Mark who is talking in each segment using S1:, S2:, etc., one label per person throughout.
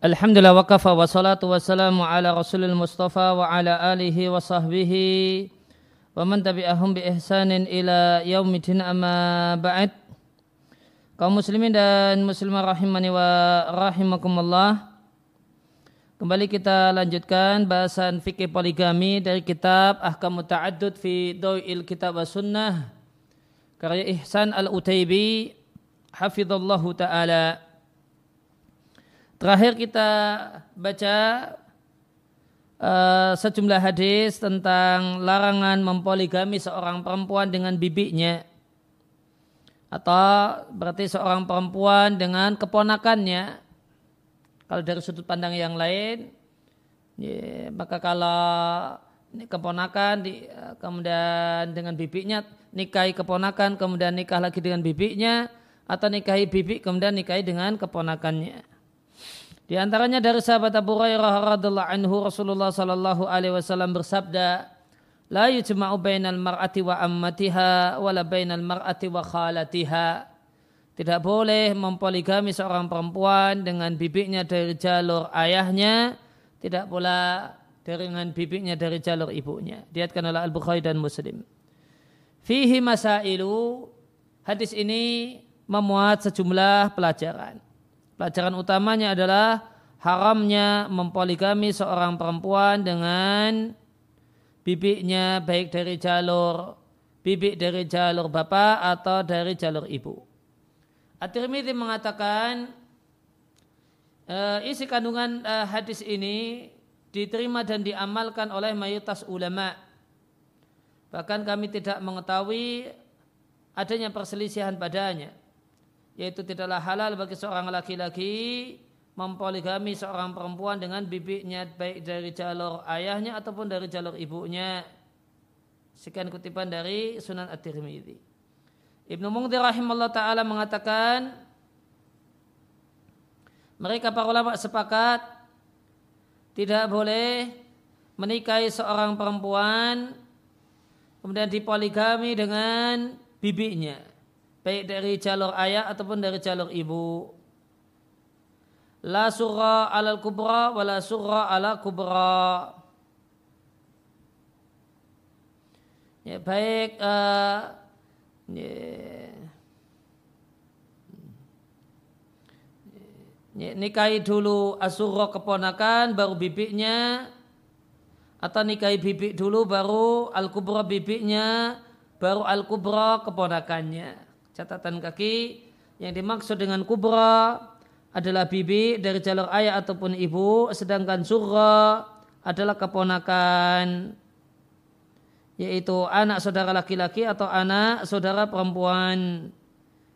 S1: Alhamdulillah wa kafa wa salatu wa salamu ala rasulil mustafa wa ala alihi wa sahbihi wa man tabi'ahum bi ihsanin ila yaumidin amma ba'd. Kaum muslimin dan muslimah rahimani wa rahimakumullah kembali kita lanjutkan bahasan fikih poligami dari kitab Ahkam Ta'addud fi Dawil Kitab wa Sunnah karya Ihsan Al-Utaibi hafizallahu ta'ala Terakhir kita baca uh, sejumlah hadis tentang larangan mempoligami seorang perempuan dengan bibinya atau berarti seorang perempuan dengan keponakannya. Kalau dari sudut pandang yang lain, ya, maka kalau keponakan di, kemudian dengan bibinya nikahi keponakan kemudian nikah lagi dengan bibinya atau nikahi bibi kemudian nikahi dengan keponakannya. Di antaranya dari sahabat Abu Hurairah radhiallahu anhu Rasulullah sallallahu alaihi wasallam bersabda, "La yujma'u bainal mar'ati wa ammatiha wala bainal mar'ati wa khalatiha." Tidak boleh mempoligami seorang perempuan dengan bibiknya dari jalur ayahnya, tidak pula dengan bibiknya dari jalur ibunya. Diatkan oleh Al-Bukhari dan Muslim. Fihi masailu, hadis ini memuat sejumlah pelajaran. Pelajaran utamanya adalah haramnya mempoligami seorang perempuan dengan bibiknya baik dari jalur bibik dari jalur bapak atau dari jalur ibu. At-Tirmidzi mengatakan uh, isi kandungan uh, hadis ini diterima dan diamalkan oleh mayoritas ulama. Bahkan kami tidak mengetahui adanya perselisihan padanya yaitu tidaklah halal bagi seorang laki-laki mempoligami seorang perempuan dengan bibiknya baik dari jalur ayahnya ataupun dari jalur ibunya. Sekian kutipan dari Sunan At-Tirmidzi. Ibnu Mungdir rahimahullah taala mengatakan mereka para ulama sepakat tidak boleh menikahi seorang perempuan kemudian dipoligami dengan bibiknya baik dari jalur ayah ataupun dari jalur ibu. La surra alal kubra wa la surra ala kubra. Ya, baik uh, ya, ya, nikahi dulu asurra keponakan baru bibiknya atau nikahi bibik dulu baru al kubra bibiknya baru al kubra keponakannya catatan kaki. Yang dimaksud dengan kubra adalah bibi dari jalur ayah ataupun ibu sedangkan surra adalah keponakan yaitu anak saudara laki-laki atau anak saudara perempuan.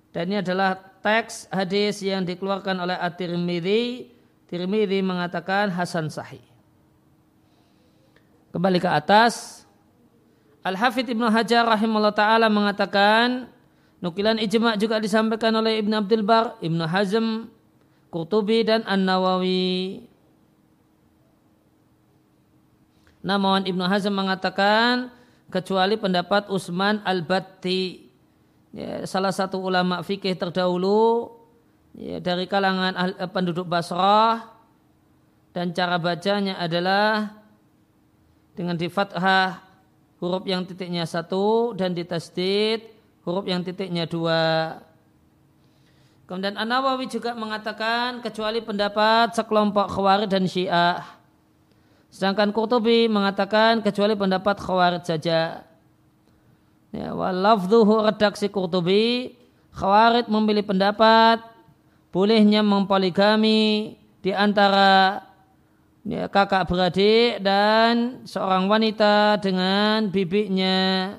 S1: Dan ini adalah teks hadis yang dikeluarkan oleh At-Tirmidzi. Tirmidzi mengatakan hasan sahih. Kembali ke atas. Al-Hafidh Ibnu Hajar rahimahullah taala mengatakan Nukilan ijma' juga disampaikan oleh Ibn Abdul Bar, Ibn Hazm, Qurtubi dan An-Nawawi. Namun Ibn Hazm mengatakan kecuali pendapat Usman Al-Batti, ya, salah satu ulama fikih terdahulu ya, dari kalangan eh, penduduk Basrah dan cara bacanya adalah dengan di fathah huruf yang titiknya satu dan di tasdid huruf yang titiknya dua. Kemudian An-Nawawi juga mengatakan kecuali pendapat sekelompok khawarij dan syiah. Sedangkan Qurtubi mengatakan kecuali pendapat khawarij saja. Ya, walafduhu redaksi Qurtubi, khawarij memilih pendapat bolehnya mempoligami di antara ya, kakak beradik dan seorang wanita dengan bibiknya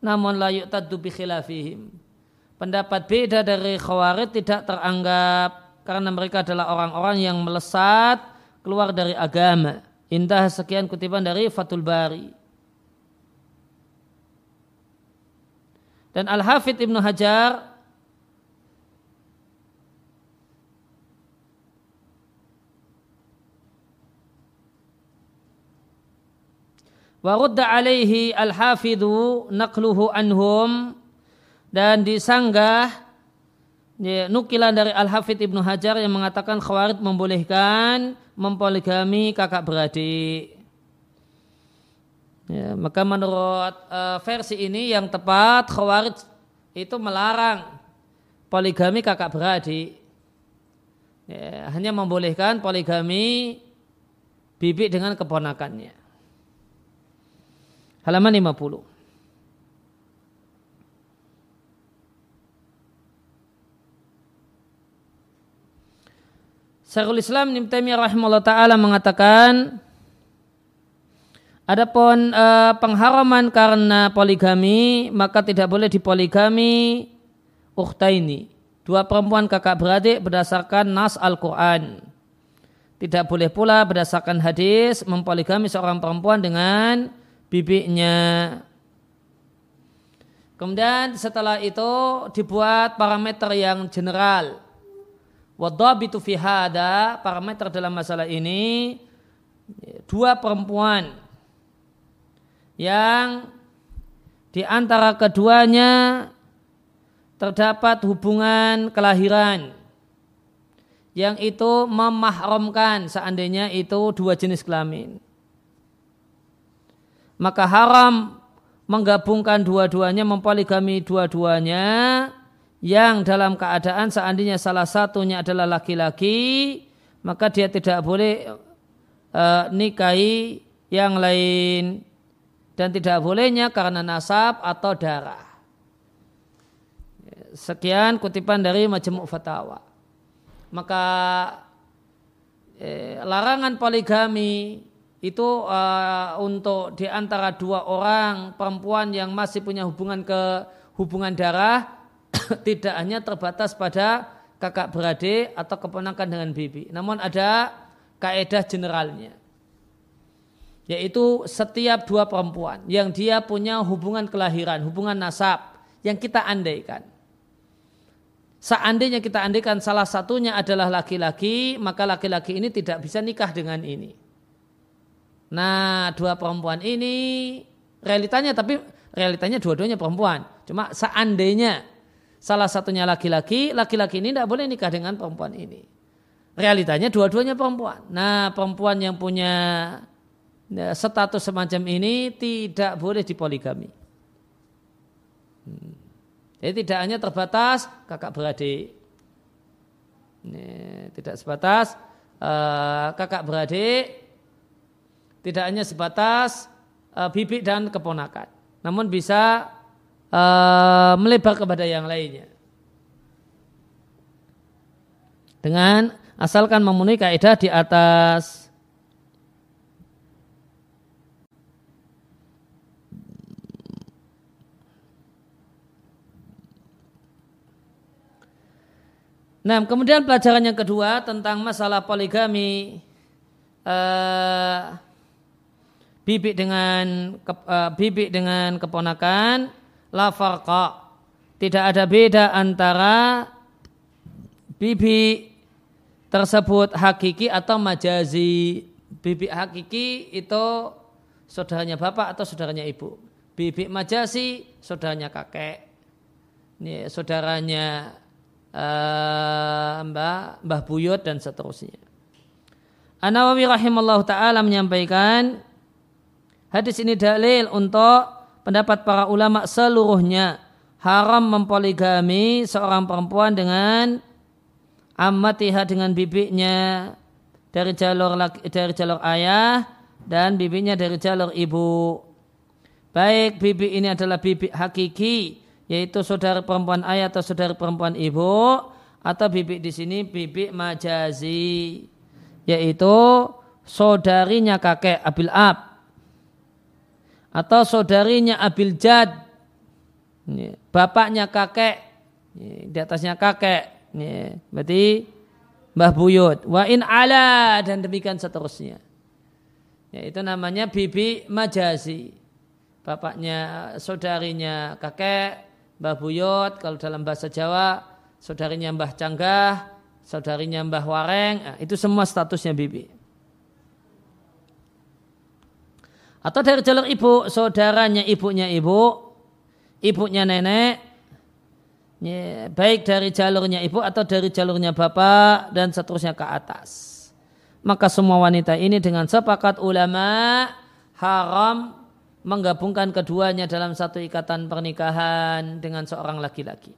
S1: namun la yu'taddu bi khilafihim. Pendapat beda dari khawarij tidak teranggap karena mereka adalah orang-orang yang melesat keluar dari agama. Indah sekian kutipan dari Fatul Bari. Dan Al-Hafidh Ibnu Hajar Warudda alaihi al-hafidhu naqluhu anhum dan disanggah ya, nukilan dari Al Hafidh Ibnu Hajar yang mengatakan Khawarij membolehkan mempoligami kakak beradik. Ya, maka menurut uh, versi ini yang tepat Khawarij itu melarang poligami kakak beradik. Ya, hanya membolehkan poligami bibi dengan keponakannya. Halaman 50. Syekhul Islam Ibnu Taimiyah rahimahullah taala mengatakan Adapun uh, pengharaman karena poligami maka tidak boleh dipoligami ukhtaini dua perempuan kakak beradik berdasarkan nas Al-Qur'an. Tidak boleh pula berdasarkan hadis mempoligami seorang perempuan dengan bibinya. Kemudian setelah itu dibuat parameter yang general Wadabitu fi hada, parameter dalam masalah ini dua perempuan yang di antara keduanya terdapat hubungan kelahiran yang itu memahramkan seandainya itu dua jenis kelamin. Maka haram menggabungkan dua-duanya, mempoligami dua-duanya yang dalam keadaan seandainya salah satunya adalah laki-laki maka dia tidak boleh uh, nikahi yang lain dan tidak bolehnya karena nasab atau darah. Sekian kutipan dari Majmu' Fatawa. Maka eh, larangan poligami itu uh, untuk di antara dua orang perempuan yang masih punya hubungan ke hubungan darah tidak hanya terbatas pada kakak beradik atau keponakan dengan bibi. Namun ada kaedah generalnya. Yaitu setiap dua perempuan yang dia punya hubungan kelahiran, hubungan nasab yang kita andaikan. Seandainya kita andaikan salah satunya adalah laki-laki, maka laki-laki ini tidak bisa nikah dengan ini. Nah, dua perempuan ini realitanya tapi realitanya dua-duanya perempuan. Cuma seandainya Salah satunya laki-laki, laki-laki ini tidak boleh nikah dengan perempuan ini. Realitanya dua-duanya perempuan. Nah perempuan yang punya ya, status semacam ini tidak boleh dipoligami. Hmm. Jadi tidak hanya terbatas kakak beradik. Ini, tidak sebatas uh, kakak beradik. Tidak hanya sebatas uh, bibik dan keponakan. Namun bisa uh, melebar kepada yang lainnya. Dengan asalkan memenuhi kaidah di atas Nah, kemudian pelajaran yang kedua tentang masalah poligami uh, bibik dengan ke, uh, bibik dengan keponakan la farqa. Tidak ada beda antara bibi tersebut hakiki atau majazi. Bibi hakiki itu saudaranya bapak atau saudaranya ibu. Bibi majazi saudaranya kakek. Ini saudaranya uh, mbah, mbah buyut dan seterusnya. An-Nawawi rahimallahu taala menyampaikan hadis ini dalil untuk pendapat para ulama seluruhnya haram mempoligami seorang perempuan dengan amatiha dengan bibiknya dari jalur dari jalur ayah dan bibiknya dari jalur ibu. Baik bibik ini adalah bibik hakiki yaitu saudara perempuan ayah atau saudara perempuan ibu atau bibik di sini bibik majazi yaitu saudarinya kakek abil ab atau saudarinya Abil Jad, bapaknya kakek, di atasnya kakek, berarti Mbah Buyut, wa in ala dan demikian seterusnya. Ya, itu namanya bibi majazi. Bapaknya, saudarinya kakek, Mbah Buyut, kalau dalam bahasa Jawa, saudarinya Mbah Canggah, saudarinya Mbah Wareng, nah, itu semua statusnya bibi. Atau dari jalur ibu, saudaranya ibunya ibu, ibunya nenek, ya, baik dari jalurnya ibu atau dari jalurnya bapak dan seterusnya ke atas. Maka semua wanita ini dengan sepakat ulama haram menggabungkan keduanya dalam satu ikatan pernikahan dengan seorang laki-laki.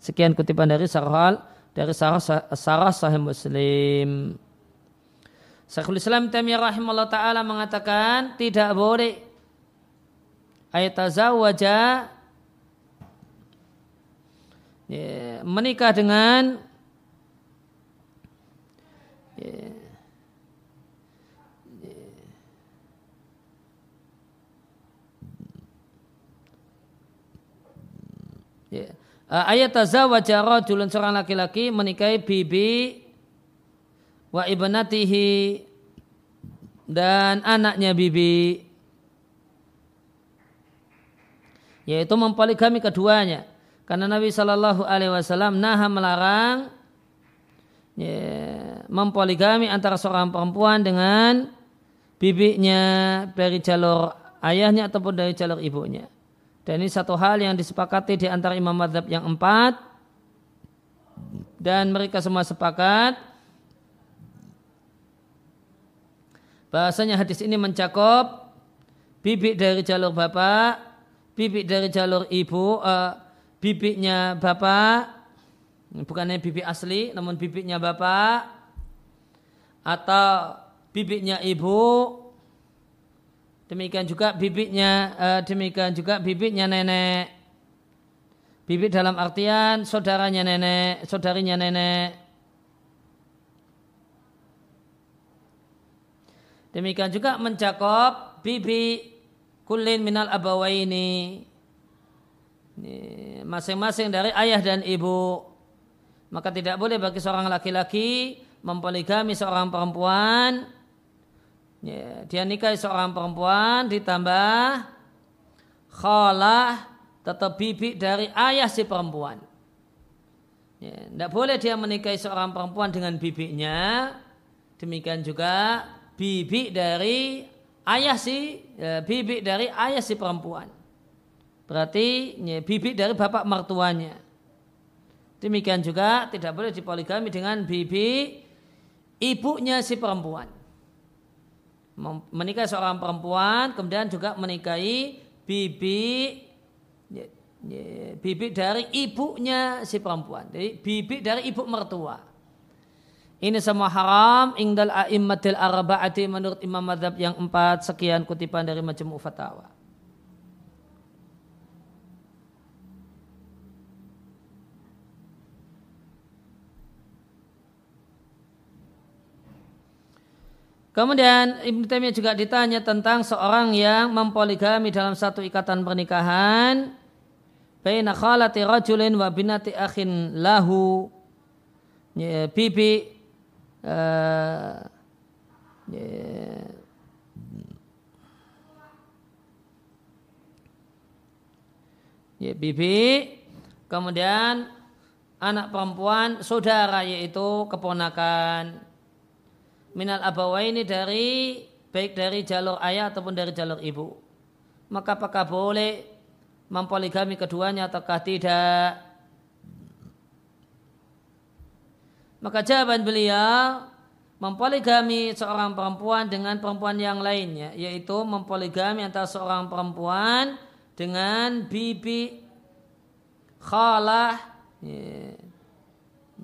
S1: Sekian kutipan dari Sarhal dari Sarah, Sarah Sahih Muslim. Syekhul Islam Taimiyah rahimahullah taala mengatakan tidak boleh ayat tazawwaja ya, menikah dengan ya, ya, ayat tazawwaja rajulun seorang laki-laki menikahi bibi wa ibnatihi dan anaknya bibi yaitu mempoligami keduanya karena Nabi Shallallahu Alaihi Wasallam naha melarang ya, mempoligami antara seorang perempuan dengan bibinya dari jalur ayahnya ataupun dari jalur ibunya. Dan ini satu hal yang disepakati di antara imam madhab yang empat. Dan mereka semua sepakat bahasanya hadis ini mencakup bibik dari jalur bapak, bibik dari jalur ibu, uh, bibiknya bapak, bukannya bibik asli, namun bibiknya bapak, atau bibiknya ibu, demikian juga bibiknya, uh, demikian juga bibiknya nenek. Bibik dalam artian saudaranya nenek, saudarinya nenek. Demikian juga mencakup bibi kulin minal abawaini. Masing-masing dari ayah dan ibu. Maka tidak boleh bagi seorang laki-laki mempoligami seorang perempuan. Ya, dia nikahi seorang perempuan ditambah khalah tetap bibi dari ayah si perempuan. Ya, tidak boleh dia menikahi seorang perempuan dengan bibinya. Demikian juga bibi dari ayah si ya, bibi dari ayah si perempuan. Berarti ya, bibi dari bapak mertuanya. Demikian juga tidak boleh dipoligami dengan bibi ibunya si perempuan. Menikah seorang perempuan kemudian juga menikahi bibi bibi dari ibunya si perempuan. Jadi bibi dari ibu mertua. Ini semua haram. Ingdal a'immatil arba'ati menurut imam madhab yang empat. Sekian kutipan dari majmu fatawa. Kemudian Ibn Taimiyah juga ditanya tentang seorang yang mempoligami dalam satu ikatan pernikahan. Baina khalati rajulin wa binati akhin lahu. Ya, bibi uh, yeah. ya bibi. Kemudian anak perempuan saudara yaitu keponakan minal abawaini dari baik dari jalur ayah ataupun dari jalur ibu. Maka apakah boleh mempoligami keduanya ataukah tidak Maka jawaban beliau mempoligami seorang perempuan dengan perempuan yang lainnya, yaitu mempoligami antara seorang perempuan dengan bibi khalah ya,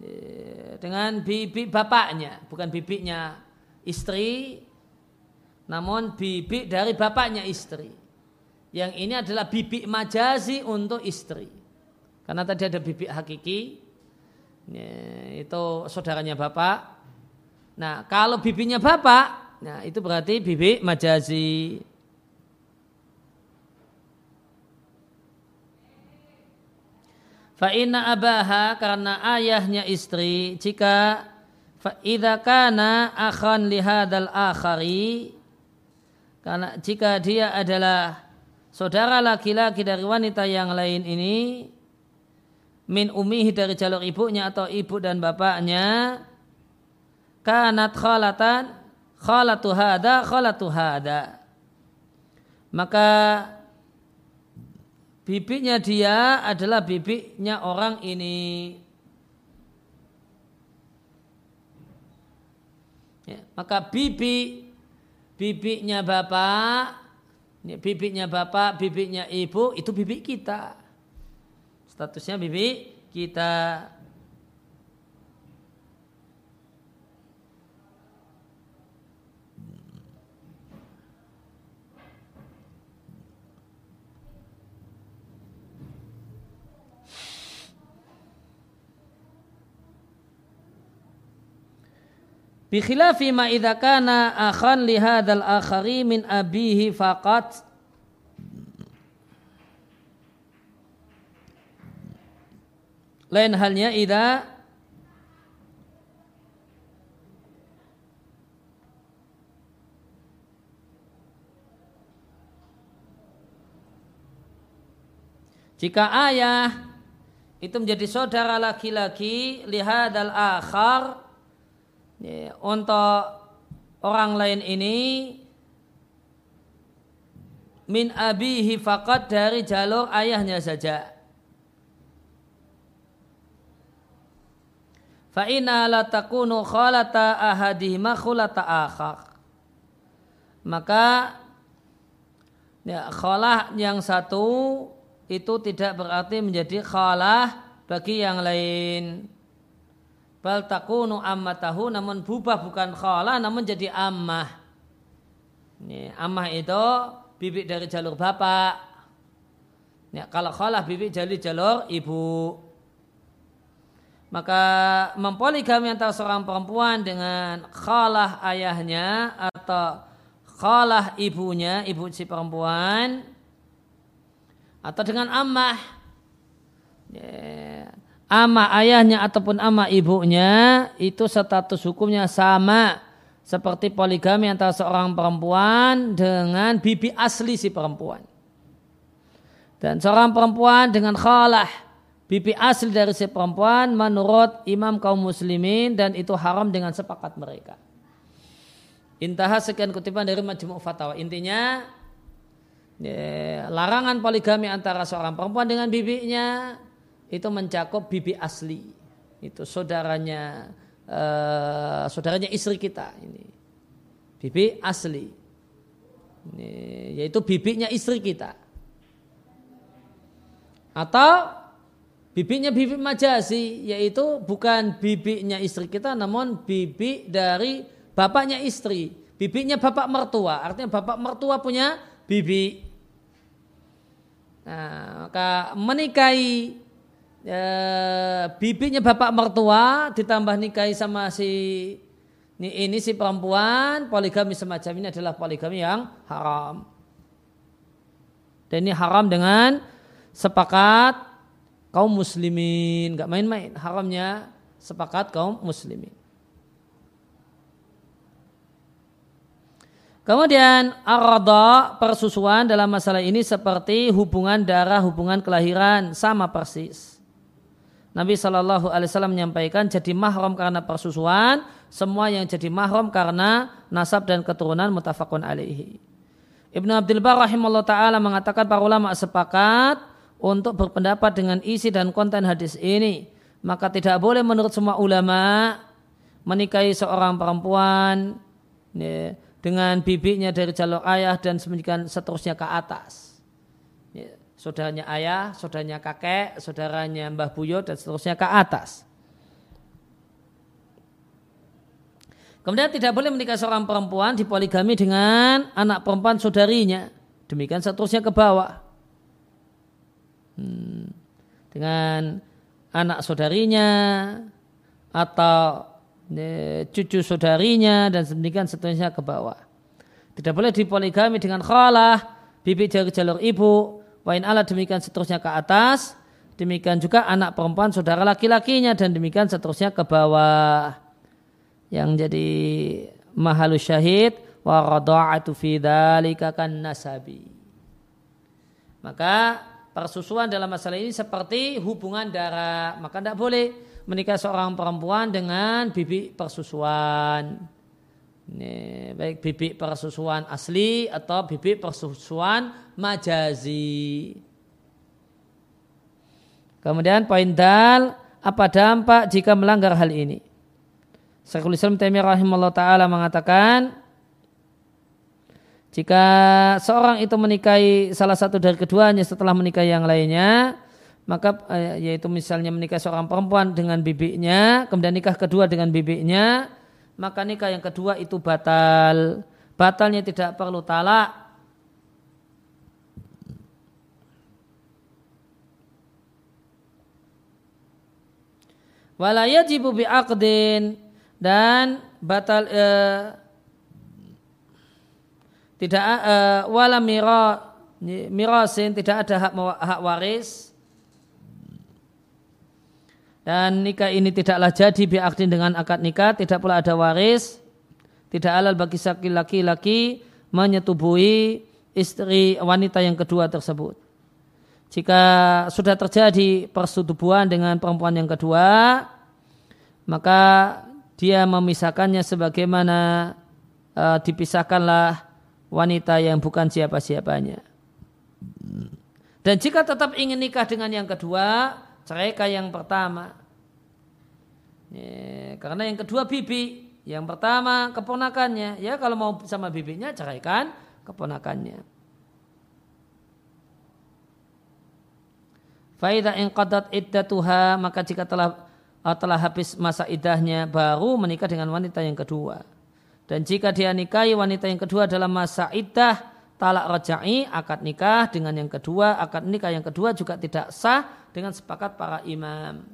S1: ya, dengan bibi bapaknya, bukan bibinya istri, namun bibi dari bapaknya istri. Yang ini adalah bibi majazi untuk istri. Karena tadi ada bibi hakiki, Ya, itu saudaranya bapak. Nah, kalau bibinya bapak, nah itu berarti bibi majazi. Fa'inna abaha karena ayahnya istri jika fa'idha kana akhan lihadal akhari karena jika dia adalah saudara laki-laki dari wanita yang lain ini min umihi dari jalur ibunya atau ibu dan bapaknya kanat khalatan khalatu hada khalatu hada maka bibiknya dia adalah bibiknya orang ini. Ya, maka bibi bibiknya bapak, ya, bibiknya bapak, bibiknya ibu itu bibik kita. Statusnya bibik kita. Bikhilafi ma idza kana akhan li hadzal akhari min abihi faqat Lain halnya idza Jika ayah itu menjadi saudara laki-laki lihadal akhar ya, untuk orang lain ini min abihi fakat dari jalur ayahnya saja. Fa inna la takunu khalata ahadihima khulata akhar. Maka ya, khalah yang satu itu tidak berarti menjadi khalah bagi yang lain bal takunu ammatahu namun bubah bukan khala namun jadi ammah. Ini ammah itu bibik dari jalur bapak. Ya, kalau khala bibik dari jalur ibu. Maka mempoligami antara seorang perempuan dengan khalah ayahnya atau khalah ibunya, ibu si perempuan atau dengan ammah. Ya, ama ayahnya ataupun ama ibunya itu status hukumnya sama seperti poligami antara seorang perempuan dengan bibi asli si perempuan. Dan seorang perempuan dengan khalah bibi asli dari si perempuan menurut imam kaum muslimin dan itu haram dengan sepakat mereka. Intah sekian kutipan dari Majmu' Fatawa. Intinya ya, larangan poligami antara seorang perempuan dengan bibinya itu mencakup bibi asli itu saudaranya uh, saudaranya istri kita ini bibi asli ini, yaitu bibinya istri kita atau bibinya bibi majasi yaitu bukan bibinya istri kita namun bibi dari bapaknya istri bibinya bapak mertua artinya bapak mertua punya bibi nah maka menikahi e, bibinya bapak mertua ditambah nikahi sama si ini, ini si perempuan poligami semacam ini adalah poligami yang haram. Dan ini haram dengan sepakat kaum muslimin, nggak main-main. Haramnya sepakat kaum muslimin. Kemudian arada persusuan dalam masalah ini seperti hubungan darah, hubungan kelahiran sama persis. Nabi Shallallahu Alaihi Wasallam menyampaikan jadi mahram karena persusuan, semua yang jadi mahram karena nasab dan keturunan mutafakun alaihi. Ibnu Abdul Bar rahimahullah taala mengatakan para ulama sepakat untuk berpendapat dengan isi dan konten hadis ini. Maka tidak boleh menurut semua ulama menikahi seorang perempuan ya, dengan bibinya dari jalur ayah dan semikian seterusnya ke atas saudaranya ayah, saudaranya kakek, saudaranya mbah buyut dan seterusnya ke atas. Kemudian tidak boleh menikah seorang perempuan dipoligami dengan anak perempuan saudarinya. Demikian seterusnya ke bawah. Hmm. Dengan anak saudarinya atau e, cucu saudarinya dan demikian seterusnya ke bawah. Tidak boleh dipoligami dengan khalah, bibi dari jalur ibu, Wain Allah demikian seterusnya ke atas, demikian juga anak perempuan saudara laki-lakinya dan demikian seterusnya ke bawah. Yang jadi mahalus syahid wa radha'atu fi dzalika kan nasabi. Maka persusuan dalam masalah ini seperti hubungan darah, maka tidak boleh menikah seorang perempuan dengan bibi persusuan. Ini, baik bibi persusuan asli atau bibi persusuan majazi. Kemudian poin dal, apa dampak jika melanggar hal ini? Syekhul Islam Taimiyah rahimahullah taala mengatakan jika seorang itu menikahi salah satu dari keduanya setelah menikahi yang lainnya, maka eh, yaitu misalnya menikahi seorang perempuan dengan bibinya, kemudian nikah kedua dengan bibinya, maka nikah yang kedua itu batal. Batalnya tidak perlu talak. Wala yajibu bi'aqdin dan batal eh, tidak uh, wala mira mirasin tidak ada hak hak waris. Dan nikah ini tidaklah jadi biakdin dengan akad nikah tidak pula ada waris. Tidak halal bagi laki-laki menyetubuhi istri wanita yang kedua tersebut. Jika sudah terjadi persetubuhan dengan perempuan yang kedua maka dia memisahkannya sebagaimana uh, dipisahkanlah wanita yang bukan siapa-siapanya. Dan jika tetap ingin nikah dengan yang kedua, ceraikan yang pertama. Ya, karena yang kedua bibi, yang pertama keponakannya. Ya kalau mau sama bibinya ceraikan keponakannya. Faida qadat iddatuha maka jika telah telah habis masa idahnya baru menikah dengan wanita yang kedua. Dan jika dia nikahi wanita yang kedua dalam masa iddah talak roja'i akad nikah dengan yang kedua akad nikah yang kedua juga tidak sah dengan sepakat para imam.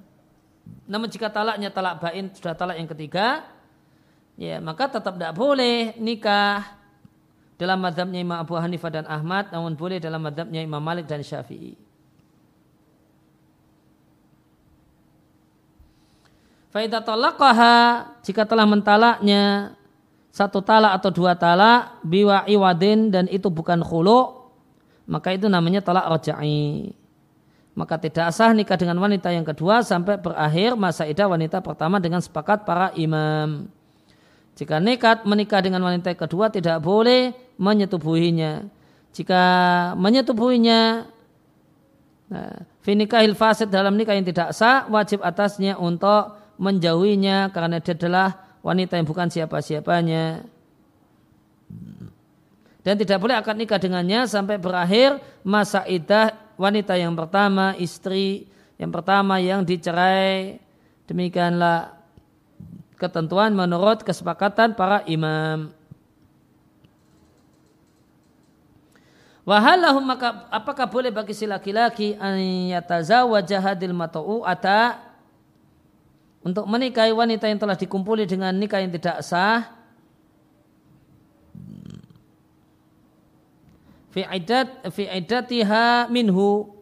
S1: Namun jika talaknya talak bain sudah talak yang ketiga, ya maka tetap tidak boleh nikah dalam madhabnya Imam Abu Hanifah dan Ahmad, namun boleh dalam madhabnya Imam Malik dan Syafi'i. Faidah jika telah mentalaknya satu talak atau dua talak biwa iwadin dan itu bukan khulu maka itu namanya talak roja'i. Maka tidak sah nikah dengan wanita yang kedua sampai berakhir masa idah wanita pertama dengan sepakat para imam. Jika nekat menikah dengan wanita kedua tidak boleh menyetubuhinya. Jika menyetubuhinya nah, finikahil fasid dalam nikah yang tidak sah wajib atasnya untuk menjauhinya karena dia adalah wanita yang bukan siapa-siapanya. Dan tidak boleh akad nikah dengannya sampai berakhir masa idah wanita yang pertama, istri yang pertama yang dicerai. Demikianlah ketentuan menurut kesepakatan para imam. Wahalahum maka apakah boleh bagi si laki-laki an yatazawwaja hadil mata'u ata untuk menikahi wanita yang telah dikumpuli dengan nikah yang tidak sah. Fi idat fi idatiha minhu.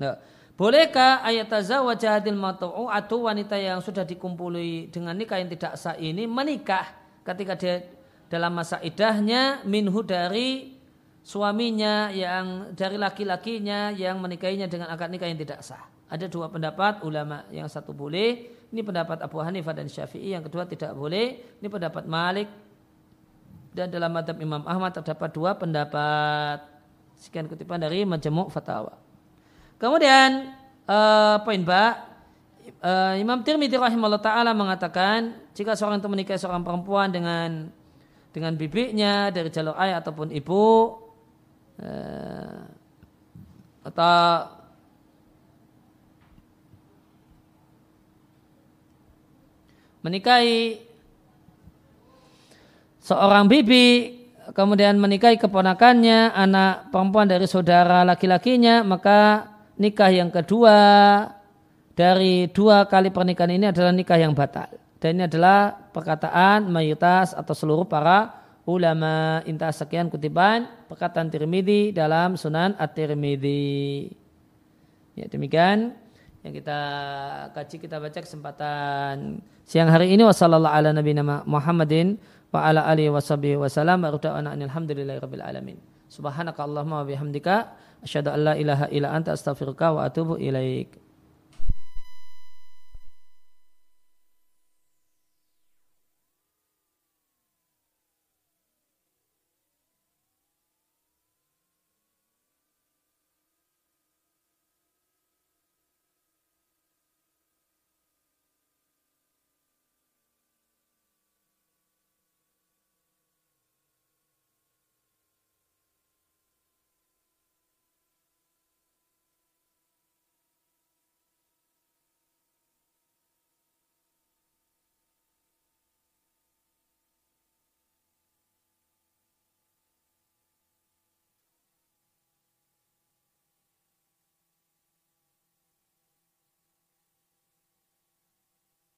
S1: Nah, bolehkah ayat tazawwaja hadil matu'u atau wanita yang sudah dikumpuli dengan nikah yang tidak sah ini menikah ketika dia dalam masa idahnya minhu dari suaminya yang dari laki-lakinya yang menikahinya dengan akad nikah yang tidak sah ada dua pendapat ulama. Yang satu boleh, ini pendapat Abu Hanifah dan Syafi'i. Yang kedua tidak boleh, ini pendapat Malik. Dan dalam madhab Imam Ahmad terdapat dua pendapat. Sekian kutipan dari Majemuk Fatawa. Kemudian uh, poin ba, uh, Imam Tirmidzi rahimahullah taala mengatakan jika seorang itu menikah seorang perempuan dengan dengan bibinya dari jalur ayah ataupun ibu uh, atau menikahi seorang bibi kemudian menikahi keponakannya anak perempuan dari saudara laki-lakinya maka nikah yang kedua dari dua kali pernikahan ini adalah nikah yang batal. Dan ini adalah perkataan mayoritas atau seluruh para ulama. Intah sekian kutipan perkataan Tirmidzi dalam Sunan At-Tirmidzi. Ya demikian yang kita kaji kita baca kesempatan siang hari ini wasallallahu ala nabiyina Muhammadin wa ala alihi washabihi wasallam wa alhamdulillahi rabbil alamin. Subhanaka allahumma wa bihamdika asyhadu an la ilaha illa anta astaghfiruka wa atubu ilaik